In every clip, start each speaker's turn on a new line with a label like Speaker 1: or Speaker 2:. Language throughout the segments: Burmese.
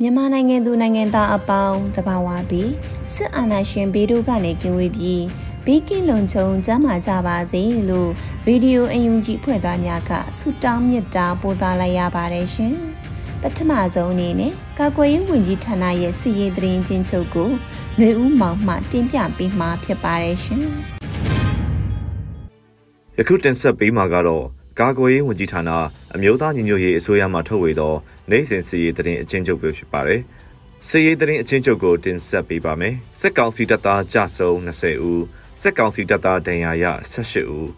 Speaker 1: မြန်မာနိုင်ငံသူနိုင်ငံသားအပေါင်းတဘာဝပြီးစစ်အာဏာရှင်ဘေးတို့ကနေကင်းဝေးပြီးဘေးကင်းလုံခြုံကျန်းမာကြပါစေလို့ရေဒီယိုအယူဂျီဖွဲ့သားများကဆုတောင်းမေတ္တာပို့သလိုက်ရပါတယ်ရှင်ပထမဆုံးအနေနဲ့ကာကွယ်ရေးဝန်ကြီးဌာနရဲ့စီရေးသတင်းချင်းချုပ်ကိုຫນွေဦးမောင်မှတင်ပြပေးမှာဖြစ်ပါတယ်ရှင်
Speaker 2: ယခုတင်ဆက်ပေးမှာကတော့ ကာကွယ်ရေးဝန်ကြီးဌာနအမျိုးသားညီညွတ်ရေးအစိုးရမှထုတ်ဝေသောနိုင်စဉ်စီရေးသတင်းအချင်းချုပ်ပဲဖြစ်ပါတယ်။စီရေးသတင်းအချင်းချုပ်ကိုတင်ဆက်ပေးပါမယ်။စစ်ကောင်စီတပ်သားကြဆုံ20ဦး၊စစ်ကောင်စီတပ်သားဒဏ်ရာရ18ဦး၊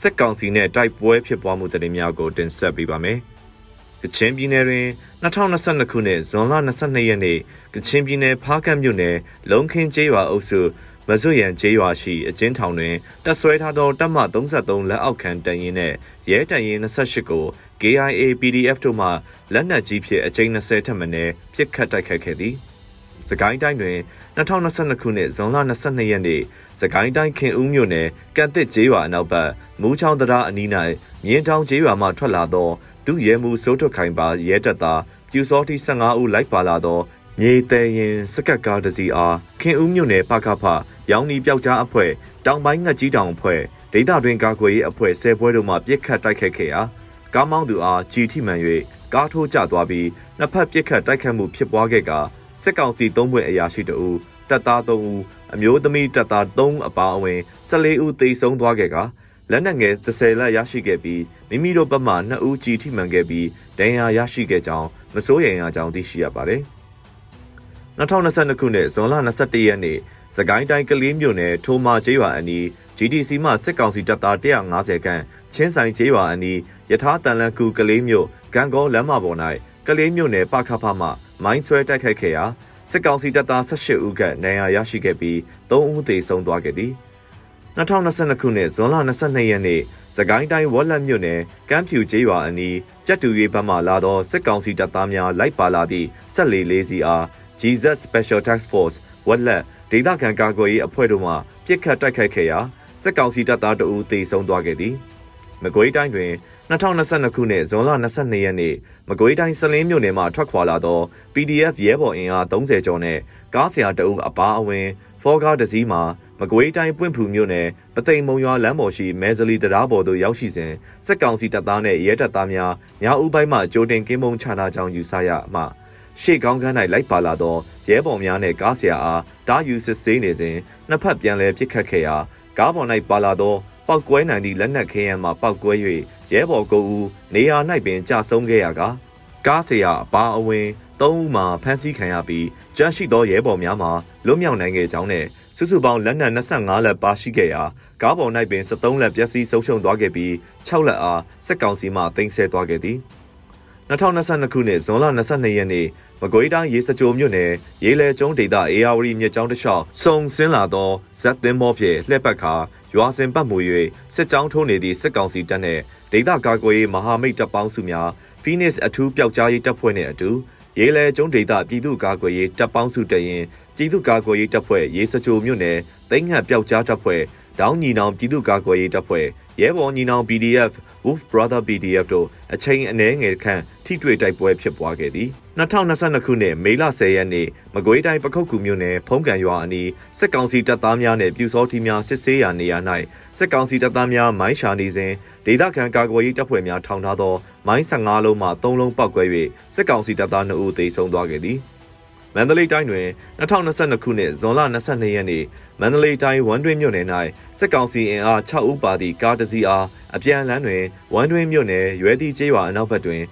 Speaker 2: စစ်ကောင်စီနဲ့တိုက်ပွဲဖြစ်ပွားမှုသတင်းများကိုတင်ဆက်ပေးပါမယ်။ကချင်ပြည်နယ်တွင်2022ခုနှစ်ဇွန်လ22ရက်နေ့ကချင်ပြည်နယ်ဖားကတ်မြို့နယ်လုံခင်းကျေးရွာအုပ်စု မစွရန်ကျေးရွာရှိအကျဉ်းထောင်တွင်တပ်ဆွဲထားသောတပ်မ33လက်အောက်ခံတန်ရင်နှင့်ရဲတန်ရင်28ကို KIA PDF တို့မှလက်နက်ကြီးဖြင့်အကြိမ်20ထက်မနည်းပစ်ခတ်တိုက်ခတ်ခဲ့သည်။စကိုင်းတိုင်းတွင်2022ခုနှစ်ဇွန်လ22ရက်နေ့စကိုင်းတိုင်းခင်ဦးမြို့နယ်ကန့်တစ်ကျေးရွာအနောက်ဘက်မူးချောင်းတရားအနီး၌မြင်းတောင်ကျေးရွာမှထွက်လာသောဒုရဲမှုစိုးထွတ်ခိုင်ပါရဲတပ်သားပြူစောတိ15ဦးလိုက်ပါလာသော မြေတဲရင်စကတ်ကားတစီအားခင်ဦးမြို့နယ်ပကဖရောင်နီပျောက်ကြားအဖွဲ့တောင်ပိုင်းငှက်ကြီးတောင်အဖွဲ့ဒေသတွင်ကာကွယ်ရေးအဖွဲ့ဆယ်ပွဲတို့မှပြစ်ခတ်တိုက်ခတ်ခဲ့ရာကားမောင်းသူအားကြီးထိမှန်၍ကားထိုးကျသွားပြီးနှစ်ဖက်ပြစ်ခတ်တိုက်ခတ်မှုဖြစ်ပွားခဲ့ကာစစ်ကောင်စီသုံးဘွဲ့အရာရှိတအူတပ်သား3ဦးအမျိုးသမီးတပ်သား3အပါအဝင်14ဦးသေဆုံးသွားခဲ့ကာလက်နက်ငယ်30လက်ရရှိခဲ့ပြီးမိမိတို့ဘက်မှ2ဦးကြီးထိမှန်ခဲ့ပြီးဒဏ်ရာရရှိခဲ့ကြောင်းမစိုးရိမ်ရကြောင်းသိရှိရပါတယ်။ 2022ခုနှစ်ဇွန်လ21ရက်နေ့စကိုင်းတိုင်းကလေးမြို့နယ်ထိုမာကျေးရွာအနီး GDC မှစစ်ကောင်စီတပ်သား150ခန့်ချင်းဆိုင်ကျေးရွာအနီးယထာတန်လန်ကူကလေးမြို့ဂံကောလမ်းမပေါ်၌ကလေးမြို့နယ်ပခဖမှမိုင်းဆွဲတိုက်ခိုက်ခဲ့ရာစစ်ကောင်စီတပ်သား18ဦးခန့်နိုင်ရာရရှိခဲ့ပြီး3ဦးသေဆုံးသွားခဲ့သည်2022ခုနှစ်ဇွန်လ22ရက်နေ့စကိုင်းတိုင်းဝက်လက်မြို့နယ်ကမ်းဖြူကျေးရွာအနီးကြက်တူရီဘက်မှလာသောစစ်ကောင်စီတပ်သားများလိုက်ပါလာသည့်ဆက်လီလေးစီအား Jesus Special Task Force ဝက်လက်ဒေသခံကာကွယ်ရေးအဖွဲ့တို့မှပြစ်ခတ်တိုက်ခိုက်ခဲ့ရာစစ်ကောင်စီတပ်သားတအူသေဆုံးသွားခဲ့သည်။မကွေးတိုင်းတွင်2022ခုနှစ်ဇွန်လ22ရက်နေ့မကွေးတိုင်းစလင်းမြို့နယ်မှထွက်ခွာလာသော PDF ရဲဘော်အင်အား30ကျော်နဲ့ကားဆရာတအုပ်အပါအဝင်ဖောကားတစည်းမှာမကွေးတိုင်းပွင့်ဖူမြို့နယ်ပသိမ်မုံရွာလမ်းပေါ်ရှိမဲဇလီတရားပေါ်သို့ရောက်ရှိစဉ်စက်ကောင်စီတပ်သားနဲ့ရဲတပ်သားများညဦးပိုင်းမှကြိုတင်ကင်းမုံချထားကြောင်းယူဆရမှ ရှေ့ကောင်းကန်း၌လိုက်ပါလာသောရဲဘော်များနှင့်ကားဆရာအားတားယူစစ်ဆေးနေစဉ်နှစ်ဖက်ပြန်လည်ပစ်ခတ်ခဲ့ရာကားပေါ်၌ပါလာသောပောက်ကွဲနိုင်သည့်လက်နက်ခဲယမ်းမှပောက်ကွဲ၍ရဲဘော်ကိုဦးနေရာ၌ပင်ကြာဆုံးခဲ့ရကာကားဆရာအပါအဝင်၃ဦးမှဖမ်းဆီးခံရပြီးကြမ်းရှိသောရဲဘော်များမှလွတ်မြောက်နိုင်ခဲ့ကြောင်းနဲ့စုစုပေါင်းလက်နက်25လက်ပါရှိခဲ့ရာကားပေါ်၌ပင်73လက်ပျက်စီးဆုံးရှုံးသွားခဲ့ပြီး6လက်အားစက်ကောင်စီမှတင်ဆက်သွားခဲ့သည်2022ခုနှစ်ဇွန်လ22ရက်နေ့ မကွေးတိုင်းရေစကြိုမြို့နယ်ရေလဲကျုံးဒေသအေယာဝတီမြစ်ကြောင်းတစ်လျှောက်စုံဆင်းလာသောဇက်သင်းမောဖြင့်လှည့်ပတ်ခါရွာစဉ်ပတ်မှု၍စစ်ကြောင်းထိုးနေသည့်စစ်ကောင်စီတပ်နှင့်ဒေသကာကွယ်ရေးမဟာမိတ်တပ်ပေါင်းစုများ Phoenix အထူးပျောက်ကြားရေးတပ်ဖွဲ့နှင့်အတူရေလဲကျုံးဒေသပြည်သူ့ကာကွယ်ရေးတပ်ပေါင်းစုတရင်ပြည်သူ့ကာကွယ်ရေးတပ်ဖွဲ့ရေစကြိုမြို့နယ်သိန်းဟန်ပျောက်ကြားတပ်ဖွဲ့ဒေါင်းညီနောင်ပြည်သူ့ကာကွယ်ရေးတပ်ဖွဲ့ ရဲဘော်ညီနောင် PDF Wolf Brother PDF တို့အချိန်အနည်းငယ်ခန့်ထိတွေ့တိုက်ပွဲဖြစ်ပွားခဲ့သည်2022ခုနှစ်မေလ10ရက်နေ့မကွေးတိုင်းပခုတ်ကူမြို့နယ်ဖုံးကန်ရွာအနီးစစ်ကောင်စီတပ်သားများနဲ့ပြူစောထီးများစစ်ဆေးရာနေရာ၌စစ်ကောင်စီတပ်သားများမိုင်းရှာနေစဉ်ဒေသခံကာကွယ်ရေးတပ်ဖွဲ့များထောင်ထားသောမိုင်း15လုံးမှ3လုံးပောက်ကွဲ၍စစ်ကောင်စီတပ်သား2ဦးသေဆုံးသွားခဲ့သည် မန္တလေးတိုင်းတွင်2022ခုနှစ်ဇွန်လ22ရက်နေ့မန္တလေးတိုင်းဝမ်တွင်းမြို့နယ်၌စစ်ကောင်စီအင်အား6ဦးပါသည့်ကားတစ်စီးအားအပြန်လန်းတွင်ဝမ်တွင်းမြို့နယ်ရွဲသည့်ကျေးရွာအနောက်ဘက်တွင်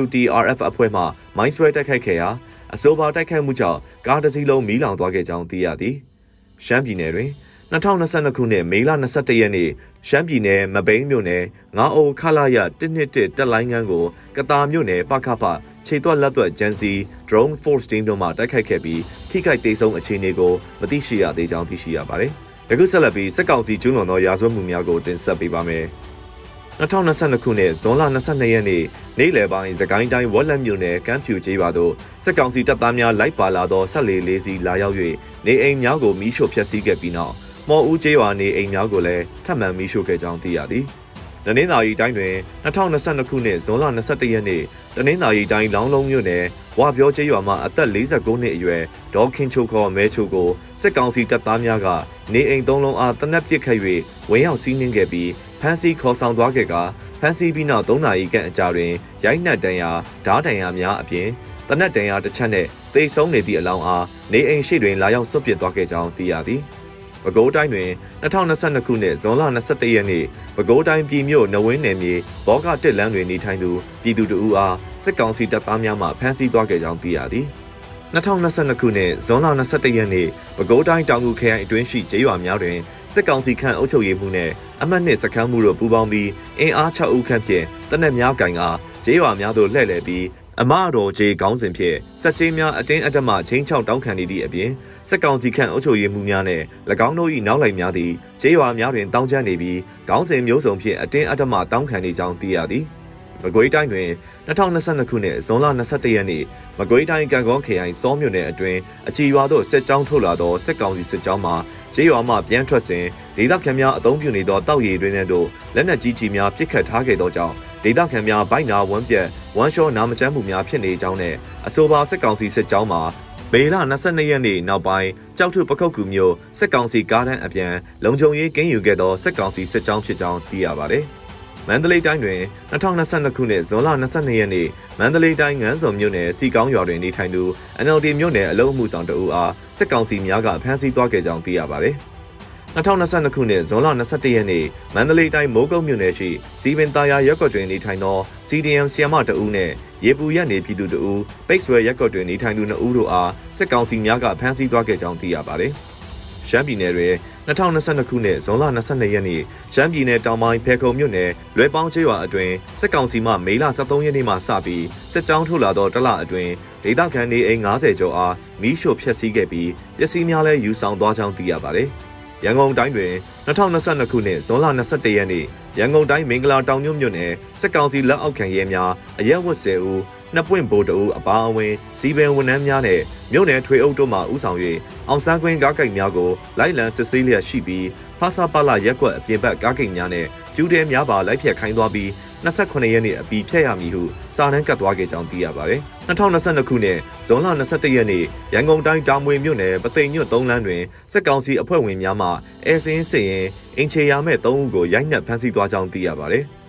Speaker 2: WTRF အဖွဲ့မှမိုင်းဆွဲတိုက်ခိုက်ခဲ့ရာအဆိုပါတိုက်ခိုက်မှုကြောင့်ကားတစ်စီးလုံးမီးလောင်သွားခဲ့ကြောင်းသိရသည်။ရှမ်းပြည်နယ်တွင်2022ခုနှစ်မေလ21ရက်နေ့ရှမ်းပြည်နယ်မဘိန်းမြို့နယ်ငါအိုခလာရ121တက်လိုင်းငန်းကိုကတာမြို့နယ်ပခဖ ခြေသွက်လက်သွက်ဂျန်စီ drone force team တို့မှတိုက်ခိုက်ခဲ့ပြီးထိခိုက်ဒေဆုံးအခြေအနေကိုမသိရှိရသေးကြောင်းသိရှိရပါတယ်။ယခုဆက်လက်ပြီးစက်ကောင်စီကျူးလွန်သောရာဇဝတ်မှုများကိုတင်ဆက်ပေးပါမယ်။2022ခုနှစ်ဇွန်လ22ရက်နေ့နေ့လယ်ပိုင်းစကိုင်းတိုင်းဝက်လက်မြို့နယ်ကမ်းဖြူကျေးရွာသို့စစ်ကောင်စီတပ်သားများလိုက်ပါလာသောဆက်လေးလေးစီလာရောက်၍နေအိမ်များကိုမီးရှို့ဖျက်ဆီးခဲ့ပြီးနောက်မော်ဦးကျေးရွာနေအိမ်များကိုလည်းထပ်မံမီးရှို့ခဲ့ကြောင်းသိရသည်။ တနင်္သာရီတိုင်းတွင်2022ခုနှစ်ဇွန်လ21ရက်နေ့တနင်္သာရီတိုင်းလောင်းလုံးမြို့နယ်ဝါပြောကျေးရွာမှာအသက်49နှစ်အရွယ်ဒေါခင်ချိုခေါ်မဲချိုကိုစစ်ကောင်စီတပ်သားများကနေအိမ်သုံးလုံးအားတနက်ပစ်ခတ်၍ဝင်းရောက်စီးနှင်းခဲ့ပြီးဖမ်းဆီးခေါ်ဆောင်သွားခဲ့ကဖမ်းဆီးပြီးနောက်3နာရီခန့်အကြာတွင်ရိုက်နှက်တန်ရာဓားတန်ရာများအပြင်တနက်တန်ရာတစ်ချက်နှင့်သေဆုံးနေသည့်အလောင်းအားနေအိမ်ရှိတွင်လာရောက်ဆွတ်ပစ်သွားခဲ့ကြောင်းသိရသည်။ ပဲခူးတိုင်းတွင်2022ခုနှစ်ဇွန်လ21ရက်နေ့ပဲခူးတိုင်းပြည်မြို့နဝင်းနယ်မြေဘောကတစ်လန်းတွင်နေထိုင်သူပြည်သူတအူအားစစ်ကောင်စီတပ်သားများမှဖမ်းဆီးသွားခဲ့ကြောင်းသိရသည်2022ခုနှစ်ဇွန်လ21ရက်နေ့ပဲခူးတိုင်းတောင်ငူခရိုင်အတွင်းရှိကျေးရွာများတွင်စစ်ကောင်စီခန့်အုပ်ချုပ်ရေးမှုနှင့်အမှတ်နှစ်စခန်းမှုတို့ပူးပေါင်းပြီးအင်အား6ဦးခန့်ဖြင့်တနက်များကင်ကကျေးရွာများသို့လှည့်လည်ပြီး အမတော်ကြီးခေါင်းစဉ်ဖြင့်စက်ချင်းများအတင်းအဓမ္မချင်းချောက်တောင်းခံနေသည့်အပြင်စက်ကောင်စီခန့်အုပ်ချုပ်ရေးမှုများနဲ့၎င်းတို့၏နောက်လိုက်များသည်ကျေးရွာများတွင်တောင်းကျမ်းနေပြီးခေါင်းစဉ်မျိုးစုံဖြင့်အတင်းအဓမ္မတောင်းခံနေကြောင်းသိရသည် မကွေးတိုင်းတွင်2022ခုနှစ်ဇွန်လ21ရက်နေ့မကွေးတိုင်းကံကောခရိုင်စောမြို့နယ်အတွင်းအကြည်ရွာသို့စစ်ကြောင်းထုတ်လာသောစစ်ကောင်စီစစ်ကြောင်းမှကျေးရွာမှပြန်ထွက်စဉ်ဒေသခံများအုံပြုနေသောတောက်ရည်တွင်တို့လက်နက်ကြီးကြီးများပစ်ခတ်ထားခဲ့သောကြောင့်ဒေသခံများဘိုက်နာဝမ်းပြက်ဝမ်းလျှောနာမကျန်းမှုများဖြစ်နေကြောင်းနဲ့အဆိုပါစစ်ကောင်စီစစ်ကြောင်းမှာမေလ22ရက်နေ့နောက်ပိုင်းကြောက်ထုပခုတ်ကူမြို့စစ်ကောင်စီကားတန်းအပြန်လုံခြုံရေးကင်းယူခဲ့သောစစ်ကောင်စီစစ်ကြောင်းဖြစ်ကြောင်းသိရပါတယ်။ မန္တလေးတိုင်းတွင်2022ခုနှစ်ဇွန်လ22ရက်နေ့မန္တလေးတိုင်းငန်းစုံမြို့နယ်စီကောင်းရွာတွင်နေထိုင်သူ NLD မြို့နယ်အလုံးမှုဆောင်တအူအားစစ်ကောင်စီများကဖမ်းဆီးသွားခဲ့ကြောင်းသိရပါတယ်။2022ခုနှစ်ဇွန်လ21ရက်နေ့မန္တလေးတိုင်းမိုးကုတ်မြို့နယ်ရှိစီပင်သားရရက်ကွက်တွင်နေထိုင်သော CDM ဆီယမတဦးနှင့်ရေပူရက်နေပြည်သူတဦးပိတ်ဆွဲရက်ကွက်တွင်နေထိုင်သူ2ဦးတို့အားစစ်ကောင်စီများကဖမ်းဆီးသွားခဲ့ကြောင်းသိရပါသည်။ရှမ်းပြည်နယ်တွင် 2022ခုနှစ်ဇွန်လ22ရက်နေ့ရှမ်းပြည်နယ်တောင်ပိုင်းဖေခုံမြို့နယ်လွယ်ပေါင်းချေးရွာအတွင်းစစ်ကောင်စီမှမေလ23ရက်နေ့မှစပြီးစစ်ကြောင်းထုတ်လာသောတလအတွင်းဒေသခံနေအိမ်90ကျော်အားမီးရှို့ဖျက်ဆီးခဲ့ပြီးပစ္စည်းများလည်းယူဆောင်သွားကြောင်းသိရပါတယ်။ရန်ကုန်တိုင်းတွင်2022ခုနှစ်ဇွန်လ21ရက်နေ့ရန်ကုန်တိုင်းမင်္ဂလာတောင်မြို့မြို့နယ်စစ်ကောင်စီလက်အောက်ခံရဲများအရက်ဝတ်10ဦး နှစ်ပွင့်ဘိုးတအူအပါအဝင်စီပင်ဝန်ထမ်းများနဲ့မြို့နယ်ထွေအုပ်တို့မှဦးဆောင်၍အောင်ဆန်းကွင်းကားကိတ်များကိုလိုက်လံစစ်ဆေးလျက်ရှိပြီးဖာစာပါလာရက်ကွက်အပြင်ဘက်ကားကိတ်များနဲ့ကျူးတဲများပါလိုက်ဖြတ်ခိုင်းသွားပြီး28ရက်နေ့အပီဖြတ်ရမည်ဟုစာတမ်းကတ်သွားခဲ့ကြောင်းသိရပါတယ်။2022ခုနှစ်ဇွန်လ21ရက်နေ့ရန်ကုန်တိုင်းတာမွေမြို့နယ်ပသိမ်ညွတ်3လမ်းတွင်စစ်ကောင်စီအဖွဲ့ဝင်များမှအဲစင်းစင်ရင်အင်ချေရမဲ့3ဦးကိုရိုက်နှက်ဖမ်းဆီးသွားကြောင်းသိရပါတယ်။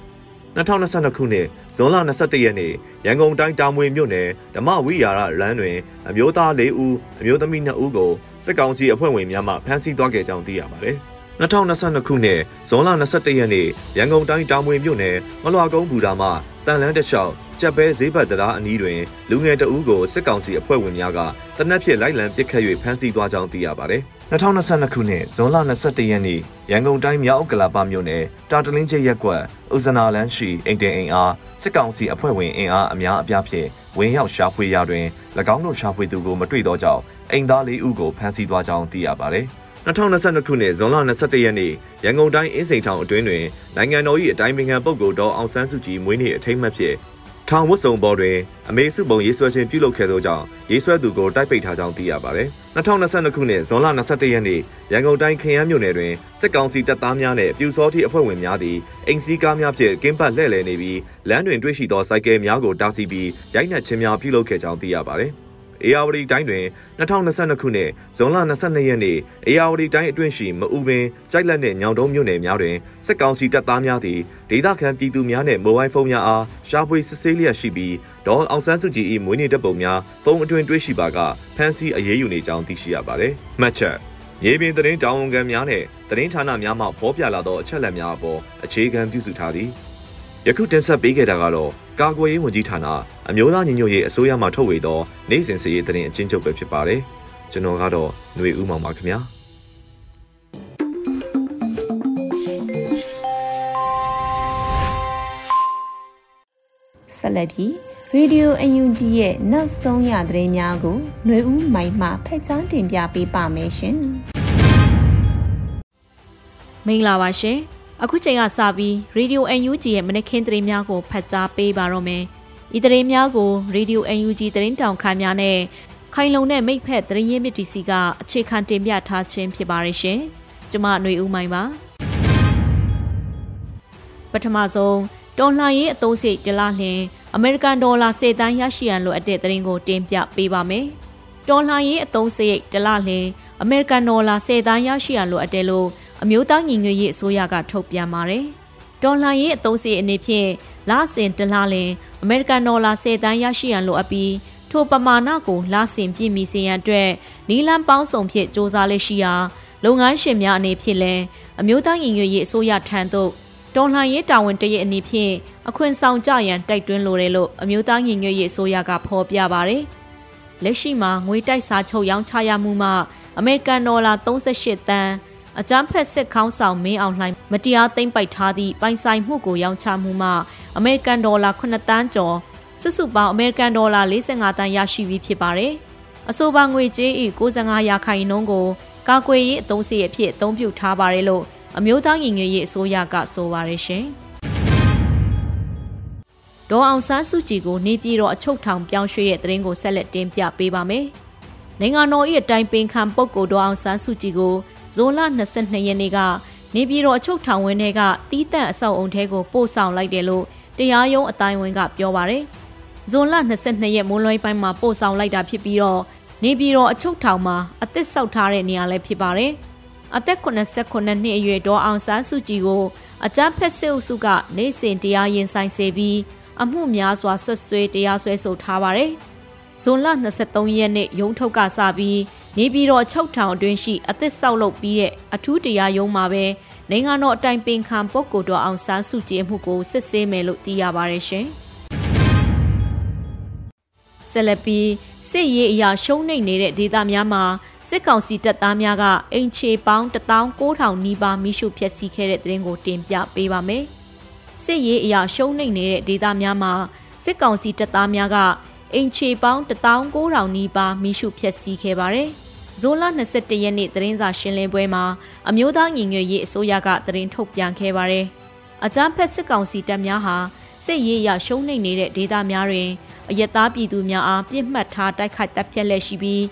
Speaker 2: 2022ခုနှစ်ဇွန်လ21ရက်နေ့ရန်ကုန်တိုင်းတာမွေမြို့နယ်ဓမ္မဝိရာရလမ်းတွင်အမျိုးသား၄ဦးအမျိုးသမီး2ဦးကိုစစ်ကောင်စီအဖွဲ့ဝင်များမှဖမ်းဆီးသွားခဲ့ကြောင်းသိရပါတယ်။2022ခုနှစ်ဇွန်လ21ရက်နေ့ရန်ကုန်တိုင်းတာမွေမြို့နယ်မလွာကုန်းဘူတာမှတန်လန်းတစ်လျှောက်ကြက်ပဲဈေးဘတ်တရားအနီးတွင်လူငယ်တဦးကိုစစ်ကောင်စီအဖွဲ့ဝင်များကတနက်ဖြစ်လိုက်လံပစ်ခတ်၍ဖမ်းဆီးသွားကြောင်းသိရပါတယ်။ 2022ခုနှစ်ဇွန်လ21ရက်နေ့ရန်ကုန်တိုင်းမြောက်ဥက္ကလာပမြို့နယ်တာတလင်းချေရက်ကွက်ဥဇနာလန်းရှိအိမ်တင်အိမ်အားစစ်ကောင်စီအဖွဲ့ဝင်အင်အားအများအပြားဖြင့်ဝင်ရောက်ရှာဖွေရာတွင်၎င်းတို့ရှာဖွေသူကိုမတွေ့သောကြောင့်အိမ်သား၄ဦးကိုဖမ်းဆီးသွားကြောင်းသိရပါတယ်။2022ခုနှစ်ဇွန်လ21ရက်နေ့ရန်ကုန်တိုင်းအင်းစိန်ထောင်အတွင်းတွင်နိုင်ငံတော်၏အတိုင်းပင်ခံပုဂ္ဂိုလ်တော်အောင်ဆန်းစုကြည်မွေးနေ့အထိမ်းအမှတ်ဖြင့် ထောင်ဝတ်စုံပေါ်တွင်အမေစုပုံရေးဆွဲခြင်းပြုလုပ်ခဲ့သောကြောင့်ရေးဆွဲသူကိုတိုက်ပိတ်ထားကြောင်းသိရပါတယ်။2022ခုနှစ်ဇွန်လ22ရက်နေ့ရန်ကုန်တိုင်းခရမ်းမြို့နယ်တွင်စစ်ကောင်စီတပ်သားများနှင့်ပြူစောတိအဖွဲ့ဝင်များသည်အိမ်စီးကားများဖြင့်ကင်းပတ်လှည့်လည်နေပြီးလမ်းတွင်တွေ့ရှိသောစိုက်ကယ်များကိုတားဆီးပြီးရိုက်နှက်ခြင်းများပြုလုပ်ခဲ့ကြောင်းသိရပါတယ်။ အေယာဝတီတိုင်းတွင်2022ခုနှစ်ဇွန်လ22ရက်နေ့အေယာဝတီတိုင်းအတွင်းရှိမအူပင်ကြိုက်လက်နှင့်ညောင်တုံးမြို့နယ်များတွင်စစ်ကောင်စီတပ်သားများသည်ဒေသခံပြည်သူများနှင့်မိုဘိုင်းဖုန်းများအားရှာဖွေစစ်ဆေးလျက်ရှိပြီးဒေါ်အောင်ဆန်းစုကြည်၏မွေးနေ့တပ်ပုံများဖုန်းအတွင်တွေ့ရှိပါကဖမ်းဆီးအရေးယူနေကြောင်းသိရှိရပါသည်။မှတ်ချက်မြေပြင်သတင်းတောင်းဝန်ခံများနဲ့သတင်းဌာနများမှဖော်ပြလာသောအချက်အလက်များအပေါ်အခြေခံပြုစုထားသည်။ ယခုတင်ဆက်ပေးခဲ့တာကတော့ကာကွယ်ရေးဝန်ကြီးဌာနအမျိုးသားညီညွတ်ရေးအစိုးရမှထုတ်ဝေသောနိုင်စဉ်စည်ရေးသတင်းအချင်းချုပ်ပဲဖြစ်ပါတယ်ကျွန်တော်ကတော့ຫນွေဦးမောင်ပါခင်ဗျာ
Speaker 3: ဆက်လက်ပြီးရေဒီယိုအယူဂျီရဲ့နောက်ဆုံးရသတင်းများကိုຫນွေဦးမိုင်မှဖက်ချန်းတင်ပြပေးပါမယ်ရှင်
Speaker 4: မင်္ဂလာပါရှင် အခုချိန်ကစပြီး Radio UNG ရဲ့မနက်ခင်းသတင်းများကိုဖတ်ကြားပေးပါတော့မယ်။ဤသတင်းများကို Radio UNG သတင်းတောင်ခါများနဲ့ခိုင်လုံတဲ့မိဖက်သတင်းရင်းမြစ်တီစီကအခြေခံတင်ပြထားခြင်းဖြစ်ပါရဲ့ရှင်။ကျွန်မຫນွေဦးမိုင်းပါ။ပထမဆုံးတော်လှန်ရေးအသုံးစရိတ်တလားလျင်အမေရိကန်ဒေါ်လာ10တန်းရရှိရန်လိုအပ်တဲ့သတင်းကိုတင်ပြပေးပါမယ်။တော်လှန်ရေးအသုံးစရိတ်တလားလျင်အမေရိကန်ဒေါ်လာ10တန်းရရှိရန်လိုအပ်တယ်လို့ အမျိုးသားညီညွတ်ရေးအစိုးရကထုတ်ပြန်ပါတယ်။ဒေါ်လာရေးအသုံးစရိတ်အနေဖြင့်လစဉ်တလားလင်အမေရိကန်ဒေါ်လာ10တန်းရရှိရန်လိုအပ်ပြီးထိုပမာဏကိုလစဉ်ပြည့်မီစေရန်အတွက်နီလန်းပေါင်းစုံဖြင့်စ조사လက်ရှိရာလုပ်ငန်းရှင်များအနေဖြင့်လည်းအမျိုးသားညီညွတ်ရေးအစိုးရထံသို့ဒေါ်လာရေးတာဝန်တရရဲ့အနေဖြင့်အခွင့်ဆောင်ကြရန်တိုက်တွန်းလိုတယ်လို့အမျိုးသားညီညွတ်ရေးအစိုးရကဖော်ပြပါတယ်။လက်ရှိမှာငွေတိုက်စာချုပ်ရောင်းချရမှုမှအမေရိကန်ဒေါ်လာ38တန်း အကြမ်းဖက်စစ်ခေါင်းဆောင်မင်းအောင်လှိုင်မတရားသိမ်းပိုက်ထားသည့်ပိုင်ဆိုင်မှုကိုရောင်းချမှုမှအမေရိကန်ဒေါ်လာ9တန်းကျော်စုစုပေါင်းအမေရိကန်ဒေါ်လာ45တန်းရရှိပြီးဖြစ်ပါတယ်။အဆိုပါငွေကြေး၏65ရာခိုင်နှုန်းကိုကာကွယ်ရေးအသုံးစရိတ်အဖြစ်အသုံးပြုထားပါတယ်လို့အမျိုးသားညီညွတ်ရေးအစိုးရကဆိုပါရရှင်။ဒေါ်အောင်ဆန်းစုကြည်ကိုနေပြည်တော်အချုပ်ထောင်ပြောင်းရွှေ့ရဲ့သတင်းကိုဆက်လက်တင်ပြပေးပါမယ်။နိုင်ငံတော်၏အတိုင်ပင်ခံပုဂ္ဂိုလ်ဒေါ်အောင်ဆန်းစုကြည်ကို ဇွန်လ22ရက်နေ့ကနေပြည်တော်အချုပ်ထောင်ဝင်းထဲကတီးတန့်အဆောက်အုံထဲကိုပို့ဆောင်လိုက်တယ်လို့တရားရုံးအတိုင်းဝန်ကပြောပါရယ်။ဇွန်လ22ရက်မွန်းလွဲပိုင်းမှာပို့ဆောင်လိုက်တာဖြစ်ပြီးတော့နေပြည်တော်အချုပ်ထောင်မှာအသက်ဆောက်ထားတဲ့နေရာလည်းဖြစ်ပါတယ်။အသက်89နှစ်အရွယ်ဒေါ်အောင်ဆန်းစုကြည်ကိုအကြမ်းဖက်စစ်အုပ်စုကနေစဉ်တရားရင်ဆိုင်စေပြီးအမှုများစွာဆွတ်ဆွဲတရားစွဲဆိုထားပါတယ်။ဇွန်လ23ရက်နေ့ရုံးထုတ်ကစပြီး နေပြည်တော်ချုပ်ထောင်အတွင်းရှိအသစ်ဆောက်လုပ်ပြီးတဲ့အထူးတရားရုံးမှာပဲနိုင်ငံတော်အတိုင်ပင်ခံပုဂ္ဂိုလ်တော်အောင်ဆန်းစုကြည်မှုကိုစစ်ဆေးမယ်လို့သိရပါတယ်ရှင်။ဆလပီစစ်ရေးအရာရှုံးနိမ့်နေတဲ့ဒေသများမှာစစ်ကောင်စီတပ်သားများကအင်ချေပေါင်း19000နီးပါးမိရှုဖျက်ဆီးခဲ့တဲ့တဲ့ရင်ကိုတင်ပြပေးပါမယ်။စစ်ရေးအရာရှုံးနိမ့်နေတဲ့ဒေသများမှာစစ်ကောင်စီတပ်သားများကအင်ချေပေါင်း19000နီးပါးမိရှုဖျက်ဆီးခဲ့ပါတယ်။ ဇိုလ21ရက်နေ့သတင်းစာရှင်းလင်းပွဲမှာအမျိုးသားညီညွတ်ရေးအစိုးရကသတင်းထုတ်ပြန်ခဲ့ပါတယ်။အကြမ်းဖက်စစ်ကောင်စီတပ်များဟာစစ်ရေးရရှုံးနိမ့်နေတဲ့ဒေသများတွင်အယက်သားပြည်သူများအားပြစ်မှတ်ထားတိုက်ခိုက်တပ်ဖြတ်လက်ရှိပြီး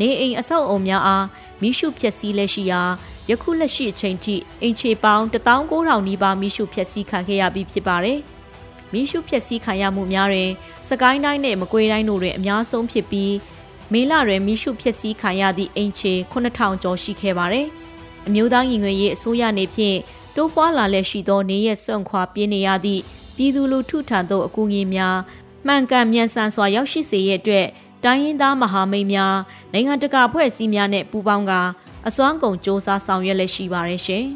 Speaker 4: နေအိမ်အဆောက်အုံများအားမိရှုဖျက်ဆီးလက်ရှိရာယခုလက်ရှိအချိန်ထိအင်ချေပေါင်း19000နီးပါးမိရှုဖျက်ဆီးခံခဲ့ရပြီးဖြစ်ပါတယ်။မိရှုဖျက်ဆီးခံရမှုများတွင်စကိုင်းတိုင်းနဲ့မကွေးတိုင်းတို့တွင်အများဆုံးဖြစ်ပြီး မေလတွင်မိရှုဖြစ်စည်းခံရသည့်အိမ်ခြေ9000ကျော်ရှိခဲ့ပါတယ်။အမျိုးသားညီညွတ်ရေးအစိုးရနေဖြင့်တိုးပွားလာလက်ရှိသောနေရစွန့်ခွာပြေးနေရသည့်ပြည်သူလူထုထံသို့အကူအညီများမှန်ကန်မြန်ဆန်စွာရောက်ရှိစေရတဲ့အတွက်တိုင်းရင်းသားမဟာမိတ်များနိုင်ငံတကာဖွဲ့စည်းများနဲ့ပူးပေါင်းကအစွမ်းကုန်စ조사ဆောင်ရွက်လက်ရှိပါရရှင်။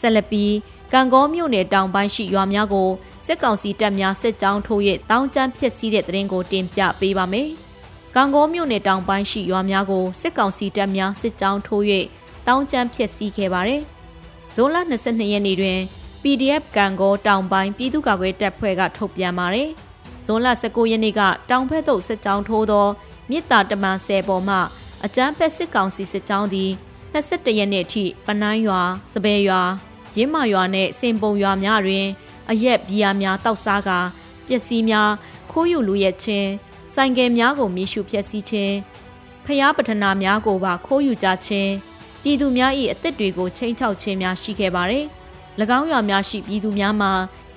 Speaker 4: ဆက်လက်ပြီး ကံကောမြို့နယ်တောင်ပိုင်းရှိရွာများကိုစစ်ကောင်စီတပ်များစစ်ကြောင်းထိုး၍တောင်းကျမ်းဖြစ်စည်းတဲ့တရင်ကိုတင်ပြပေးပါမယ်။ကံကောမြို့နယ်တောင်ပိုင်းရှိရွာများကိုစစ်ကောင်စီတပ်များစစ်ကြောင်းထိုး၍တောင်းကျမ်းဖြစ်စည်းခဲ့ပါတယ်။ဇွန်လ22ရက်နေ့တွင် PDF ကံကောတောင်ပိုင်းပြည်သူ့ကာကွယ်တပ်ဖွဲ့ကထုတ်ပြန်ပါတယ်။ဇွန်လ19ရက်နေ့ကတောင်ဘက်သို့စစ်ကြောင်းထိုးသောမြစ်တာတမန်10ပေါ်မှအကြမ်းဖက်စစ်ကောင်စီစစ်ကြောင်းသည်21ရက်နေ့ထိပနန်းရွာစပယ်ရွာ ရင်းမာရွာနှင့်စင်ပုံရွာများတွင် အရက်ဘီယာများတောက်စားကာပျက်စီးများခိုးယူလူရဲခြင်းဆိုင်ကယ်များကိုမိရှုဖျက်ဆီးခြင်းဖျားပထနာများကိုပါခိုးယူကြခြင်းပြည်သူများ၏အသက်တွေကိုချိန်ချောက်ခြင်းများရှိခဲ့ပါတယ်။၎င်းရွာများရှိပြည်သူများမှာ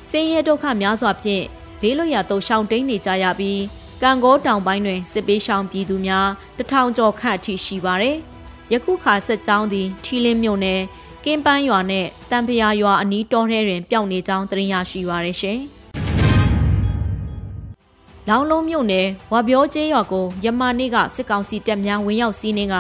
Speaker 4: ဆင်းရဲဒုက္ခများစွာဖြင့်ဘေးလွတ်ရာတုံရှောင်တိန်နေကြရပြီးကံကောတောင်ပိုင်းတွင်စစ်ပေးရှောင်ပြည်သူများတထောင်ကျော်ခန့်အထိရှိပါတယ်။ယခုခါဆက်ကြောင်းသည်ထီလင်းမြို့နယ် ကင်းပန်းရွာနဲ့တံဖရာရွာအနီးတောထဲတွင်ပျောက်နေကြောင်းသိရရှိပါရရှင်။လောင်လုံးမြို့နယ်ဝါပြောကျေးရွာကိုယမနေ့ကစစ်ကောင်စီတပ်များဝင်ရောက်စီးနှင်းက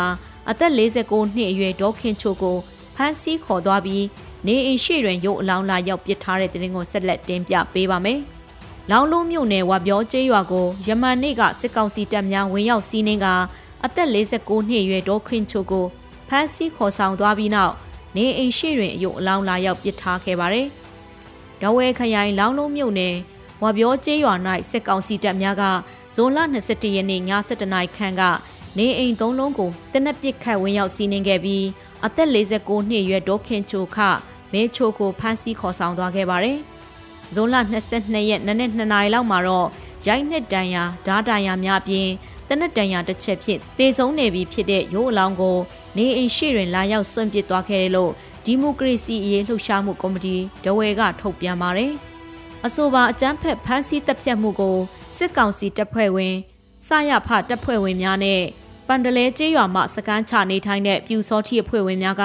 Speaker 4: အသက်49နှစ်အရွယ်ဒေါခင်ချိုကိုဖမ်းဆီးခေါ်သွားပြီးနေအိမ်ရှိတွင်ရုပ်အလောင်းလာရောက်ပစ်ထားတဲ့တဲ့ရင်ကိုဆက်လက်တင်ပြပေးပါမယ်။လောင်လုံးမြို့နယ်ဝါပြောကျေးရွာကိုယမန်နေ့ကစစ်ကောင်စီတပ်များဝင်ရောက်စီးနှင်းကအသက်49နှစ်အရွယ်ဒေါခင်ချိုကိုဖမ်းဆီးခေါ်ဆောင်သွားပြီးနောက် နေအိမ်ရှိတွင်အယုတ်အလောင်းလာရောက်ပစ်ထားခဲ့ပါတယ်။ဒဝဲခရိုင်လောင်လုံးမြို့နယ်ဝါပြောကျေးရွာ၌စစ်ကောင်စီတပ်များကဇွန်လ22ရက်နေ့ည7:00နာရီခန့်ကနေအိမ်သုံးလုံးကိုတနက်ပစ်ခတ်ဝင်ရောက်စီးနင်းခဲ့ပြီးအသက်49နှစ်အရွယ်ဒေါခင်ချိုခမဲချိုကိုဖမ်းဆီးခေါ်ဆောင်သွားခဲ့ပါတယ်။ဇွန်လ22ရက်နနက်2နာရီလောက်မှာတော့ရိုက်နှစ်တန်ရာဓားတန်ရာများအပြင်တနက်တန်ရာတစ်ချက်ဖြင့်တေဆုံးနေပြီဖြစ်တဲ့ရိုးအလောင်းကို နေအိမ်ရှိတွင်လာရောက်ဆွန့်ပစ်သွားခဲ့တယ်လို့ဒီမိုကရေစီအရေးလှုပ်ရှားမှုကော်မတီဒဝဲကထုတ်ပြန်ပါတယ်။အဆိုပါအကြမ်းဖက်ဖမ်းဆီးတပ်ဖြတ်မှုကိုစစ်ကောင်စီတပ်ဖွဲ့ဝင်စရဖတပ်ဖွဲ့ဝင်များနဲ့ပန်တလဲကျေးရွာမှစကန်းချနေထိုင်တဲ့ပြူစောတိအဖွဲ့ဝင်များက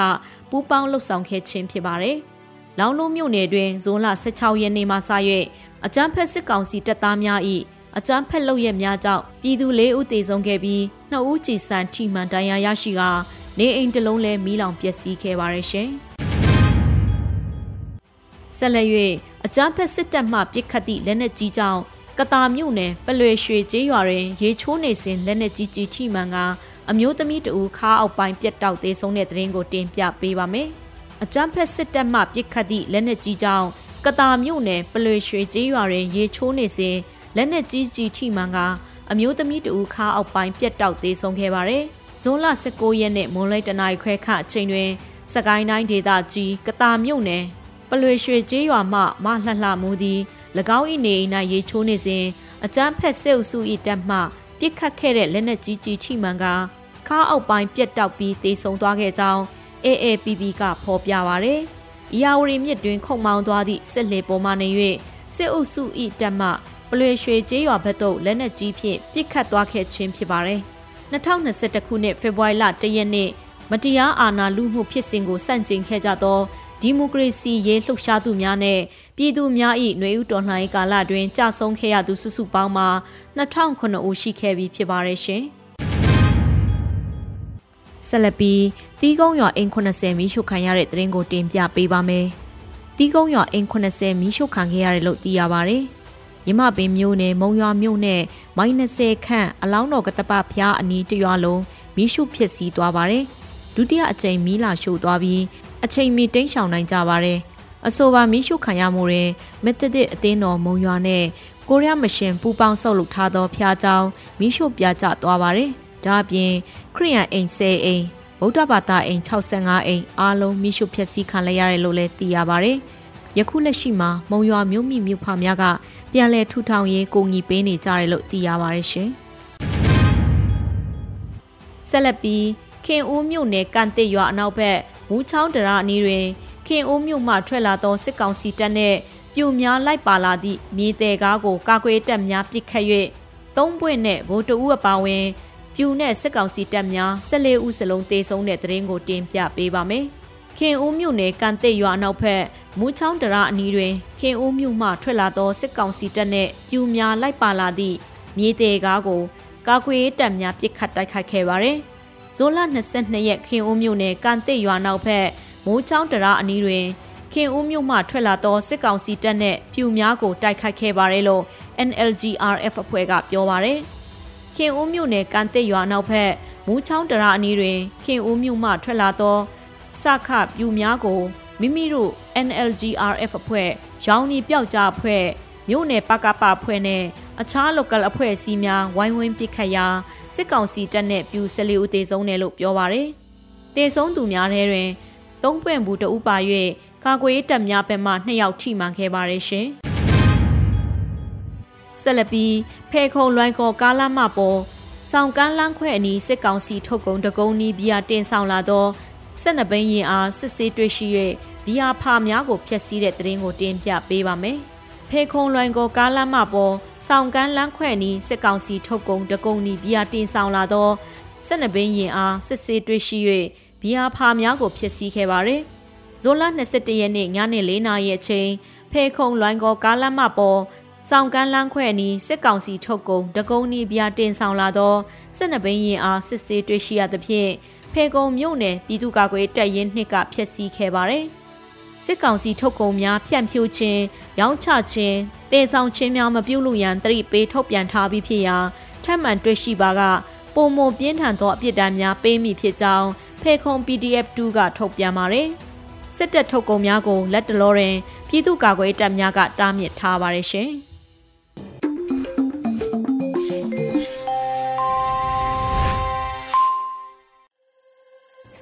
Speaker 4: ပူးပေါင်းလှုပ်ဆောင်ခဲ့ခြင်းဖြစ်ပါတယ်။လောင်လုံးမြို့နယ်တွင်ဇွန်လ16ရက်နေ့မှစ၍အကြမ်းဖက်စစ်ကောင်စီတပ်သားများ၏အကြမ်းဖက်လုပ်ရက်များကြောင့်ပြည်သူ၄ဦးသေဆုံးခဲ့ပြီး2ဦးကြည်စံထိမှန်ဒဏ်ရာရရှိက နေအိမ်တစ်လုံးလဲမီးလောင်ပျက်စီးခဲ့ပါရရှင်။ဆက်လက်၍အကြမ်းဖက်စစ်တပ်မှပစ်ခတ်သည့်လက်နက်ကြီးကြောင့်ကတာမြို့နယ်ပလွေရွှေကျေးရွာတွင်ရေချိုးနေစဉ်လက်နက်ကြီးကြီးထိမှန်ကအမျိုးသမီးတဦးခါအောက်ပိုင်းပြက်တောက်သေးဆုံးတဲ့တဲ့ရင်ကိုတင်ပြပေးပါမယ်။အကြမ်းဖက်စစ်တပ်မှပစ်ခတ်သည့်လက်နက်ကြီးကြောင့်ကတာမြို့နယ်ပလွေရွှေကျေးရွာတွင်ရေချိုးနေစဉ်လက်နက်ကြီးကြီးထိမှန်ကအမျိုးသမီးတဦးခါအောက်ပိုင်းပြက်တောက်သေးဆုံးခဲ့ပါတယ်။ ဇွန်လ19ရက်နေ့မွန်လိုက်တနိုင်ခွဲခအချိန်တွင်စကိုင်းတိုင်းဒေသကြီးကတာမြို့နယ်ပလွေရွှေကျေးရွာမှမလှလှမှုသည်၎င်း၏နေအိမ်၌ရေချိုးနေစဉ်အကြမ်းဖက်စစ်အုပ်စု၏တပ်မှပြစ်ခတ်ခဲ့တဲ့လက်နက်ကြီးကြီးထိမှန်ကခါအောက်ပိုင်းပြက်တောက်ပြီးတေဆုံသွားခဲ့ကြောင်း AAPP ကဖော်ပြပါရယ်။ဤယာဝရီမြစ်တွင်ခုံမောင်းသွားသည့်စစ်လေပေါ်မှနေ၍စစ်အုပ်စု၏တပ်မှပလွေရွှေကျေးရွာဘက်သို့လက်နက်ကြီးဖြင့်ပစ်ခတ်သွားခဲ့ခြင်းဖြစ်ပါတယ်။ 2021ခုနှစ်ဖေဖော်ဝါရီလ1ရက်နေ့မတရားအာဏာလုမှုဖြစ်စဉ်ကိုစန့်ကျင်ခဲ့ကြသောဒီမိုကရေစီရေးလှုပ်ရှားသူများနဲ့ပြည်သူများ၏ຫນွေဥတော်လှန်ရေးကာလတွင်ကြာဆုံးခဲ့ရသူစုစုပေါင်းမှာ2009ဦးရှိခဲ့ပြီဖြစ်ပါတယ်ရှင်။ဆက်လက်ပြီးတီးကုန်းရွာအိမ်80မီးရှို့ခံရတဲ့တရင်ကိုတင်ပြပေးပါမယ်။တီးကုန်းရွာအိမ်80မီးရှို့ခံခဲ့ရတယ်လို့သိရပါတယ်။ မြမပင်မြို့နယ်မုံရွာမြို့နယ်မိုင်း20ခန့်အလောင်းတော်ကတပဖျားအနီးတရွာလုံးမီးရှို့ဖြစ်စီသွားပါတယ်။ဒုတိယအကြိမ်မီးလာရှို့သွားပြီးအချိန်မီတိန့်ရှောင်နိုင်ကြပါတယ်။အဆိုပါမီးရှို့ခံရမှုတွင်မက်သဒစ်အသင်းတော်မုံရွာနဲ့ကိုရီးယားမရှင်ပူပေါင်းဆုပ်လုပ်ထားသောဖျားကြောင်မီးရှို့ပြကြသွားပါတယ်။ဒါအပြင်ခရီးယန်အိမ်10အိမ်ဗုဒ္ဓဘာသာအိမ်65အိမ်အားလုံးမိရှုဖျက်ဆီးခံလိုက်ရတယ်လို့လည်းသိရပါဗျ။ ယခုလက်ရှိမှာမုံရွာမြို့မိမြို့ဖများကပြန်လည်ထူထောင်ရေးကိုညီပေးနေကြတယ်လို့သိရပါရရှင်။ဆက်လက်ပြီးခင်ဦးမြို့နယ်ကန်တစ်ရွာအနောက်ဘက်မူးချောင်းတရာအနီးတွင်ခင်ဦးမြို့မှထွက်လာသောစစ်ကောင်စီတပ်နှင့်ပြူများလိုက်ပါလာသည့်မြေတဲကားကိုကာကွယ်တပ်များပစ်ခတ်၍သုံးပွင့်နှင့်ဗိုလ်တအုပ်အပါဝင်ပြူနဲ့စစ်ကောင်စီတပ်များ14ဦးစလုံးတေဆုံးတဲ့တဲ့ရင်ကိုတင်ပြပေးပါမယ်။ ခင်ဦးမြို့နယ်ကန်တိတ်ရွာနောက်ဖက်မူးချောင်းတရအနီးတွင်ခင်ဦးမြို့မှထွက်လာသောစစ်ကောင်စီတပ်နှင့်ပြူများလိုက်ပါလာသည့်မြေတေကားကိုကာကွယ်တပ်များပစ်ခတ်တိုက်ခိုက်ခဲ့ပါသည်။ဇွန်လ22ရက်ခင်ဦးမြို့နယ်ကန်တိတ်ရွာနောက်ဖက်မူးချောင်းတရအနီးတွင်ခင်ဦးမြို့မှထွက်လာသောစစ်ကောင်စီတပ်နှင့်ပြူများကိုတိုက်ခိုက်ခဲ့ပါတယ်လို့ NLGRF အဖွဲ့ကပြောပါရယ်။ခင်ဦးမြို့နယ်ကန်တစ်ရွာနောက်ဘက်မူးချောင်းတရာအနီးတွင်ခင်ဦးမြို့မှထွက်လာသော စခပြူများကိုမိမိတို့ NLGRF အဖွဲ့ရောင်နီပျောက်ကြားအဖွဲ့မြို့နယ်ပကပအဖွဲ့နဲ့အခြား local အဖွဲ့အစည်းများဝိုင်းဝန်းပစ်ခတ်ရာစစ်ကောင်စီတပ်နဲ့ပြူ၁၄ဦးသေဆုံးတယ်လို့ပြောပါရယ်။သေဆုံးသူများထဲတွင်သုံးပွင့်ဘူးတဦးပါ၍ကာကွယ်ရေးတပ်များဘက်မှ2ယောက်ထိမှန်ခဲ့ပါတယ်ရှင်။ဆက်လက်ပြီးဖေခုံလွိုင်းကောကားလမ်းမပေါ်ဆောင်ကန်းလန်းခွဲအနီးစစ်ကောင်စီထုတ်ကုန်တကုံနီးဘီယာတင်ဆောင်လာသော ဆက်နဘိန်းရင်အားစစ်ဆေးတွေ့ရှိ၍ဘီယာဖာများကိုဖျက်ဆီးတဲ့တရင်ကိုတင်ပြပေးပါမယ်။ဖေခုံလွိုင်းကိုကားလမ်းမပေါ်ဆောင်ကန်းလန်းခွဲနီးစစ်ကောင်စီထုတ်ကုန်တကုံနီးဘီယာတင်ဆောင်လာသောဆက်နဘိန်းရင်အားစစ်ဆေးတွေ့ရှိ၍ဘီယာဖာများကိုဖျက်ဆီးခဲ့ပါသည်။ဇွန်လ22ရက်နေ့ညနေ4နာရီအချိန်ဖေခုံလွိုင်းကိုကားလမ်းမပေါ်ဆောင်ကန်းလန်းခွဲ့နီးစစ်ကောင်စီထုတ်ကုန်ဒကုံနီပြတင်ဆောင်လာသောစစ်နှဘိန်းရင်အားစစ်ဆေးတွေ့ရှိရသဖြင့် ဖေကုံမြို့နယ်ပြည်သူ့ကာကွယ်တပ်ရင်းနှစ်ကဖျက်ဆီးခဲ့ပါတယ်။စစ်ကောင်စီထုတ်ကုန်များဖြန့်ဖြူးခြင်း၊ရောင်းချခြင်း၊တေဆောင်ခြင်းများမပြုလုပ်ရန်တရိပေးထုတ်ပြန်ထားပြီးဖြစ်ရာထပ်မံတွေ့ရှိပါကပုံမပြင်းထန်သောအပြစ်ဒဏ်များပေးမိဖြစ်ကြောင်းဖေခုံ PDF 2ကထုတ်ပြန်ပါတယ်။စစ်တပ်ထုတ်ကုန်များကိုလက်တလောတွင်ပြည်သူ့ကာကွယ်တပ်များကတားမြစ်ထားပါတယ်ရှင်။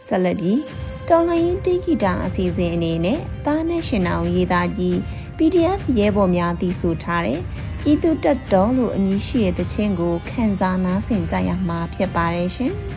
Speaker 3: ဆက်လက်ပြီးတော်လိုင်းတိဂီတာအစီအစဉ်အနေနဲ့သားနဲ့ရှင်အောင်ရေးသားပြီး PDF ရဲဘော်များတည်ဆိုထားတဲ့ပြည်သူတက်တော်လို့အမည်ရှိတဲ့တခြင်းကိုခန်းစားနားဆင်ကြရမှာဖြစ်ပါတယ်ရှင်။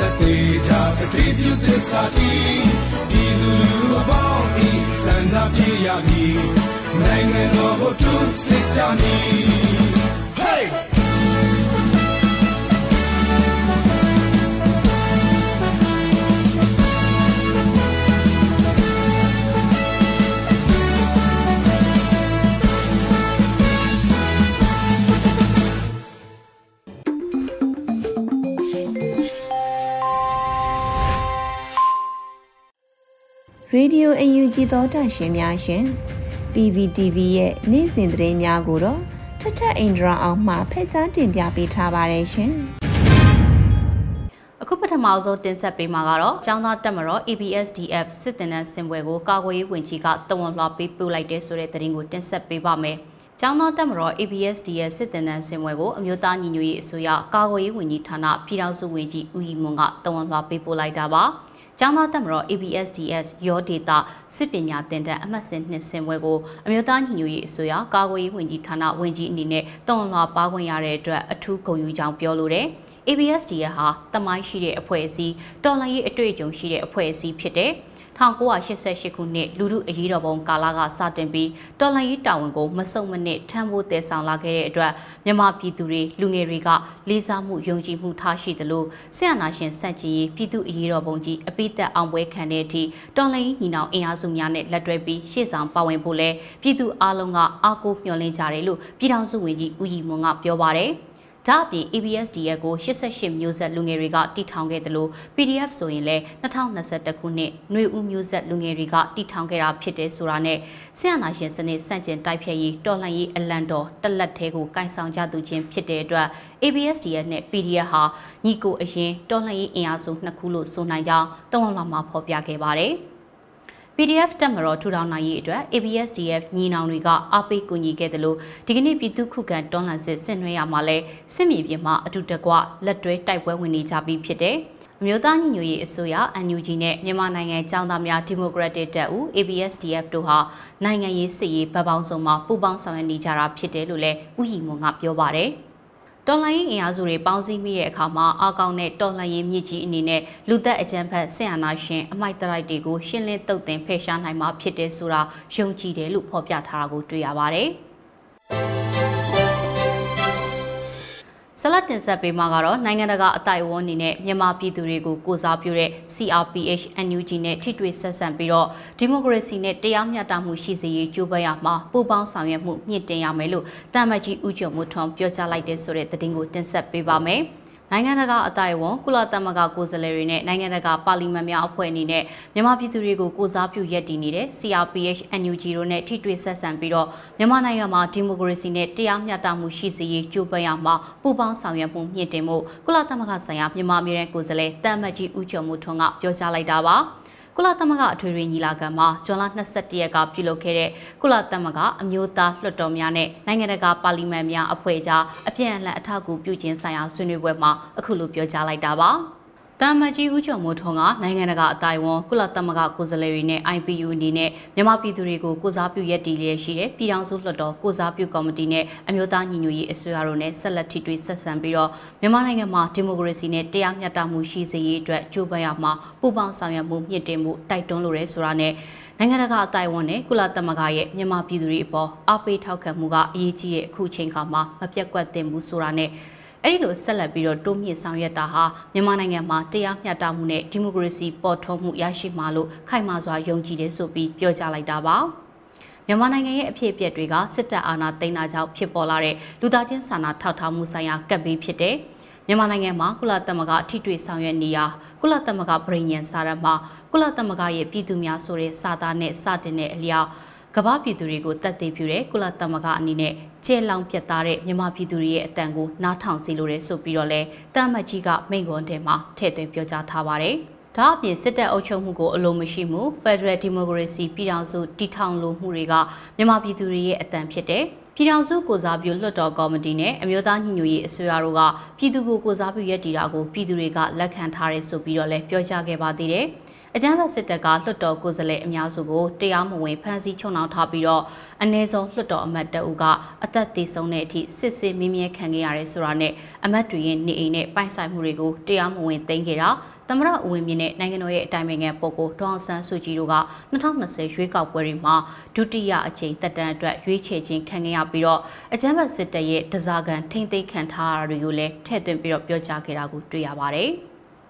Speaker 3: ဆက်သေးကြတတိပြုသစ္စာတီဒီလူလူအပေါင်းဤဆန္ဒပြရမည်နိုင်ငံတော်ကိုသူစစ်ကြမည် PVTV ရဲ့နေ့စဉ်သတင်းများကိုတော့ထထအင်ဒရာအောင်မှဖက်ကြားတင်ပြပေးထားပါတယ်ရှင်။
Speaker 5: အခုပထမဆုံးတင်ဆက်ပေးမှာကတော့ចောင်းသားတက်မတော် ABSDF စစ်တင်နန်းစင်ပွဲကိုကာကွယ်ရေးဝန်ကြီးကတဝန်လွှာပေးပို့လိုက်တဲ့ဆိုတဲ့သတင်းကိုတင်ဆက်ပေးပါမယ်။ကျောင်းသားတက်မတော် ABSD ရဲ့စစ်တင်နန်းစင်ပွဲကိုအမျိုးသားညီညွတ်ရေးအစိုးရကာကွယ်ရေးဝန်ကြီးဌာနပြည်ထောင်စုဝန်ကြီးဦးရီမွန်ကတဝန်လွှာပေးပို့လိုက်တာပါ။ ကျောင်းသားတက်မတော် ABSDS ရောဒေတာစစ်ပညာသင်တန်းအမှတ်စဉ်နှစ်စင်ပွဲကိုအမျိုးသားညီညွတ်ရေးအစိုးရကာကွယ်ရေးဝန်ကြီးဌာနဝန်ကြီးအနေနဲ့တဝန်လွှာပါခွင့်ရတဲ့အတွက်အထူးဂုဏ်ယူကြောင်းပြောလိုတယ်။ ABSDS ဟာတမိုင်းရှိတဲ့အဖွဲ့အစည်းတော်လှန်ရေးအတွေ့အကြုံရှိတဲ့အဖွဲ့အစည်းဖြစ်တဲ့ 1988ခုနှစ်လူထုအရေးတော်ပုံကာလကစတင်ပြီးတော်လှန်ရေးတာဝန်ကိုမစုံမနစ်ထမ်းဖို့တည်ဆောင်လာခဲ့တဲ့အတွက်မြန်မာပြည်သူတွေလူငယ်တွေကလေးစားမှုယုံကြည်မှုထားရှိသလိုဆရာနာရှင်စန့်ကျင်ရေးပြည်သူအရေးတော်ပုံကြီးအပိသက်အောင်ပွဲခံတဲ့အထိတော်လှန်ရေးညီနောင်အင်အားစုများနဲ့လက်တွဲပြီးရှေ့ဆောင်ပါဝင်ဖို့လဲပြည်သူအလုံးကအားကိုးမျှော်လင့်ကြတယ်လို့ပြည်ထောင်စုဝန်ကြီးဦးရီမွန်ကပြောပါတယ်။ ဒါအပြင် ABSDF ကို88မျိုးဆက်လူငယ်တွေကတည်ထောင်ခဲ့တယ်လို့ PDF ဆိုရင်လည်း2021ခုနှစ်ຫນွေဦးမျိုးဆက်လူငယ်တွေကတည်ထောင်ခဲ့တာဖြစ်တယ်ဆိုတာနဲ့ဆရာနာရှင်စနစ်စန့်ကျင်တိုက်ဖျက်ရေးတော်လှန်ရေးအလံတော်တလက်သေးကိုကင်ဆောင်ကြသူချင်းဖြစ်တဲ့အတွက် ABSDF နဲ့ PDF ဟာညီကိုအရင်တော်လှန်ရေးအင်အားစုနှစ်ခုလို့ဆိုနိုင်ကြောင်းတဝန်လာမှာဖော်ပြခဲ့ပါတယ်။ PDF တက်မတော်ထူထောင်နိုင်ရေးအတွက် ABSDF ညီနောင်တွေကအားပေးကူညီခဲ့တယ်လို့ဒီကနေ့ပြည်သူခုခံတွန်းလှန်စစ်ဆင်နွှဲရမှာလဲစစ်မြေပြင်မှာအတူတကွလက်တွဲတိုက်ပွဲဝင်နေကြပြီးဖြစ်တယ်။အမျိုးသားညီညွတ်ရေးအစိုးရ NUG နဲ့မြန်မာနိုင်ငံចောင်းသားများဒီမိုကရက်တစ်တပ်ဦး ABSDF တို့ဟာနိုင်ငံရေးစစ်ရေးဗတ်ပေါင်းစုံမှာပူးပေါင်းဆောင်ရွက်နေကြတာဖြစ်တယ်လို့လည်းဥယျာဉ်မွန်ကပြောပါတယ်။ တော်လှန်ရေးအင်အားစုတွေပေါင်းစည်းမိတဲ့အခါမှာအကောင်နဲ့တော်လှန်ရေးမြစ်ကြီးအနေနဲ့လူသက်အကြမ်းဖက်ဆင်အာဏာရှင်အမိုက်တလိုက်တွေကိုရှင်းလင်းတုတ်တင်ဖယ်ရှားနိုင်မှာဖြစ်တယ်ဆိုတာယုံကြည်တယ်လို့ဖော်ပြထားတာကိုတွေ့ရပါတယ်။ ဆလတ်တင်ဆက်ပေးမှာကတော့နိုင်ငံတကာအတိုင်ဝန်းအနေနဲ့မြန်မာပြည်သူတွေကိုကိုစားပြုတဲ့ CRPH NUG နဲ့ထိတွေ့ဆက်ဆံပြီးတော့ဒီမိုကရေစီနဲ့တရားမျှတမှုရှိစေရေးကြိုးပမ်းရမှာပူးပေါင်းဆောင်ရွက်မှုမြင့်တင်ရမယ်လို့တာမတ်ကြီးဦးကျော်မိုးထွန်းပြောကြားလိုက်တဲ့ဆိုတဲ့သတင်းကိုတင်ဆက်ပေးပါမယ်။ နိုင်ငံတကာအတိုင်းအဝန်ကုလသမဂ္ဂကိုယ်စားလှယ်တွေနဲ့နိုင်ငံတကာပါလီမန်များအဖွဲ့အနေနဲ့မြန်မာပြည်သူတွေကိုကိုစားပြုရည်တည်နေတဲ့ CRPH NUG တို့နဲ့ထိတွေ့ဆက်ဆံပြီးတော့မြန်မာနိုင်ငံမှာဒီမိုကရေစီနဲ့တရားမျှတမှုရှိစေရေးကြိုးပမ်းရမှာပူးပေါင်းဆောင်ရွက်မှုမြင့်တင်မှုကုလသမဂ္ဂဆိုင်ရာမြန်မာအမြဲတမ်းကိုယ်စားလှယ်တမ်မတ်ကြီးဦးကျော်မိုးထွန်းကပြောကြားလိုက်တာပါ။ ကုလသမဂ္ဂအထွေထွေညီလာခံမှာဇွန်လ22ရက်ကပြုလုပ်ခဲ့တဲ့ကုလသမဂ္ဂအမျိုးသားလွှတ်တော်များနဲ့နိုင်ငံတကာပါလီမန်များအဖွဲ့ကြားအပြန်အလှန်အထောက်အကူပြုခြင်းဆိုင်ရာဆွေးနွေးပွဲမှာအခုလိုပြောကြားလိုက်တာပါ။ တမ်မကြီးဦးကျော်မိုးထွန်းကနိုင်ငံတကာအတိုင်းဝန်ကုလသမဂ္ဂကိုယ်စားလှယ်တွေနဲ့ IPU အနေနဲ့မြန်မာပြည်သူတွေကိုကိုစားပြုရည်တည်လျက်ရှိတဲ့ပြည်ထောင်စုလွှတ်တော်ကိုစားပြုကော်မတီနဲ့အမျိုးသားညီညွတ်ရေးအစိုးရတို့နဲ့ဆက်လက်ထိတွေ့ဆက်ဆံပြီးတော့မြန်မာနိုင်ငံမှာဒီမိုကရေစီနဲ့တရားမျှတမှုရှိစေရေးအတွက်ကြိုးပမ်းရမှာပူးပေါင်းဆောင်ရွက်မှုမြင့်တင်မှုတိုက်တွန်းလိုရဲဆိုတာနဲ့နိုင်ငံတကာအတိုင်းဝန်နဲ့ကုလသမဂ္ဂရဲ့မြန်မာပြည်သူတွေအပေါ်အားပေးထောက်ခံမှုကအရေးကြီးတဲ့အခုချိန်ခါမှာမပြတ်ကွက်တင်မှုဆိုတာနဲ့ အဲ့ဒီလိုဆက်လက်ပြီးတော့တိုးမြင့်ဆောင်ရွက်တာဟာမြန်မာနိုင်ငံမှာတရားမျှတမှုနဲ့ဒီမိုကရေစီပေါ်ထွန်းမှုရရှိမှာလို့ခိုင်မာစွာယုံကြည်တယ်ဆိုပြီးပြောကြားလိုက်တာပါမြန်မာနိုင်ငံရဲ့အဖြစ်အပျက်တွေကစစ်တပ်အာဏာသိမ်းတာကြောင့်ဖြစ်ပေါ်လာတဲ့လူသားချင်းစာနာထောက်ထားမှုဆိုင်ရာကပ်ဘေးဖြစ်တဲ့မြန်မာနိုင်ငံမှာကုလသမဂ္ဂထိတွေ့ဆောင်ရွက်နေရာကုလသမဂ္ဂပြည်ညံစာရမှာကုလသမဂ္ဂရဲ့ပြည်သူများဆိုတဲ့စာသားနဲ့စတင်တဲ့အလျောက် ကမ္ဘာပြည်သူတွေကိုတတ်သိပြုတဲ့ကုလသမဂ္ဂအနေနဲ့ကျဲလောင်ပြတ်သားတဲ့မြန်မာပြည်သူတွေရဲ့အတန်ကိုနားထောင်စီလိုတယ်ဆိုပြီးတော့လဲတာမတ်ကြီးကမိန့်ခွန်းထဲမှာထည့်သွင်းပြောကြားထားပါတယ်။ဒါအပြင်စစ်တပ်အုပ်ချုပ်မှုကိုအလိုမရှိမှု Federal Democracy ပြည်ထောင်စုတည်ထောင်လိုမှုတွေကမြန်မာပြည်သူတွေရဲ့အတန်ဖြစ်တဲ့ပြည်ထောင်စုကိုစားပြုလွှတ်တော်ကော်မတီနဲ့အမျိုးသားညီညွတ်ရေးအစိုးရတို့ကပြည်သူကိုကိုစားပြုရည်တည်တာကိုပြည်သူတွေကလက်ခံထားတယ်ဆိုပြီးတော့လည်းပြောကြားခဲ့ပါသေးတယ်။ အကြမ်းဖက်စစ်တပ်ကလွှတ်တော်ကိုယ်စားလှယ်အများစုကိုတရားမဝင်ဖမ်းဆီးချုံနှောင်ထားပြီးတော့အ ਨੇ ဆုံးလွှတ်တော်အမတ်တအုပ်ကအသက်သေဆုံးတဲ့အထိစစ်ဆေးမင်းမြဲခံခဲ့ရတယ်ဆိုတာနဲ့အမတ်တွေရဲ့နေအိမ်နဲ့ပိုင်ဆိုင်မှုတွေကိုတရားမဝင်သိမ်းခဲ့တာသမရအဝင်မြင့်နဲ့နိုင်ငံတော်ရဲ့အတိုင်ပင်ခံပုဂ္ဂိုလ်ဒေါအောင်ဆန်းစုကြည်တို့က2020ရွေးကောက်ပွဲတွေမှာဒုတိယအကြိမ်တက်တန်းအတွက်ရွေးချယ်ခြင်းခံခဲ့ရပြီးတော့အကြမ်းဖက်စစ်တပ်ရဲ့တစားကန်ထိမ့်သိမ်းခံထားရတာတွေကိုလည်းထည့်သွင်းပြီးတော့ပြောကြားခဲ့တာကိုတွေ့ရပါတယ်။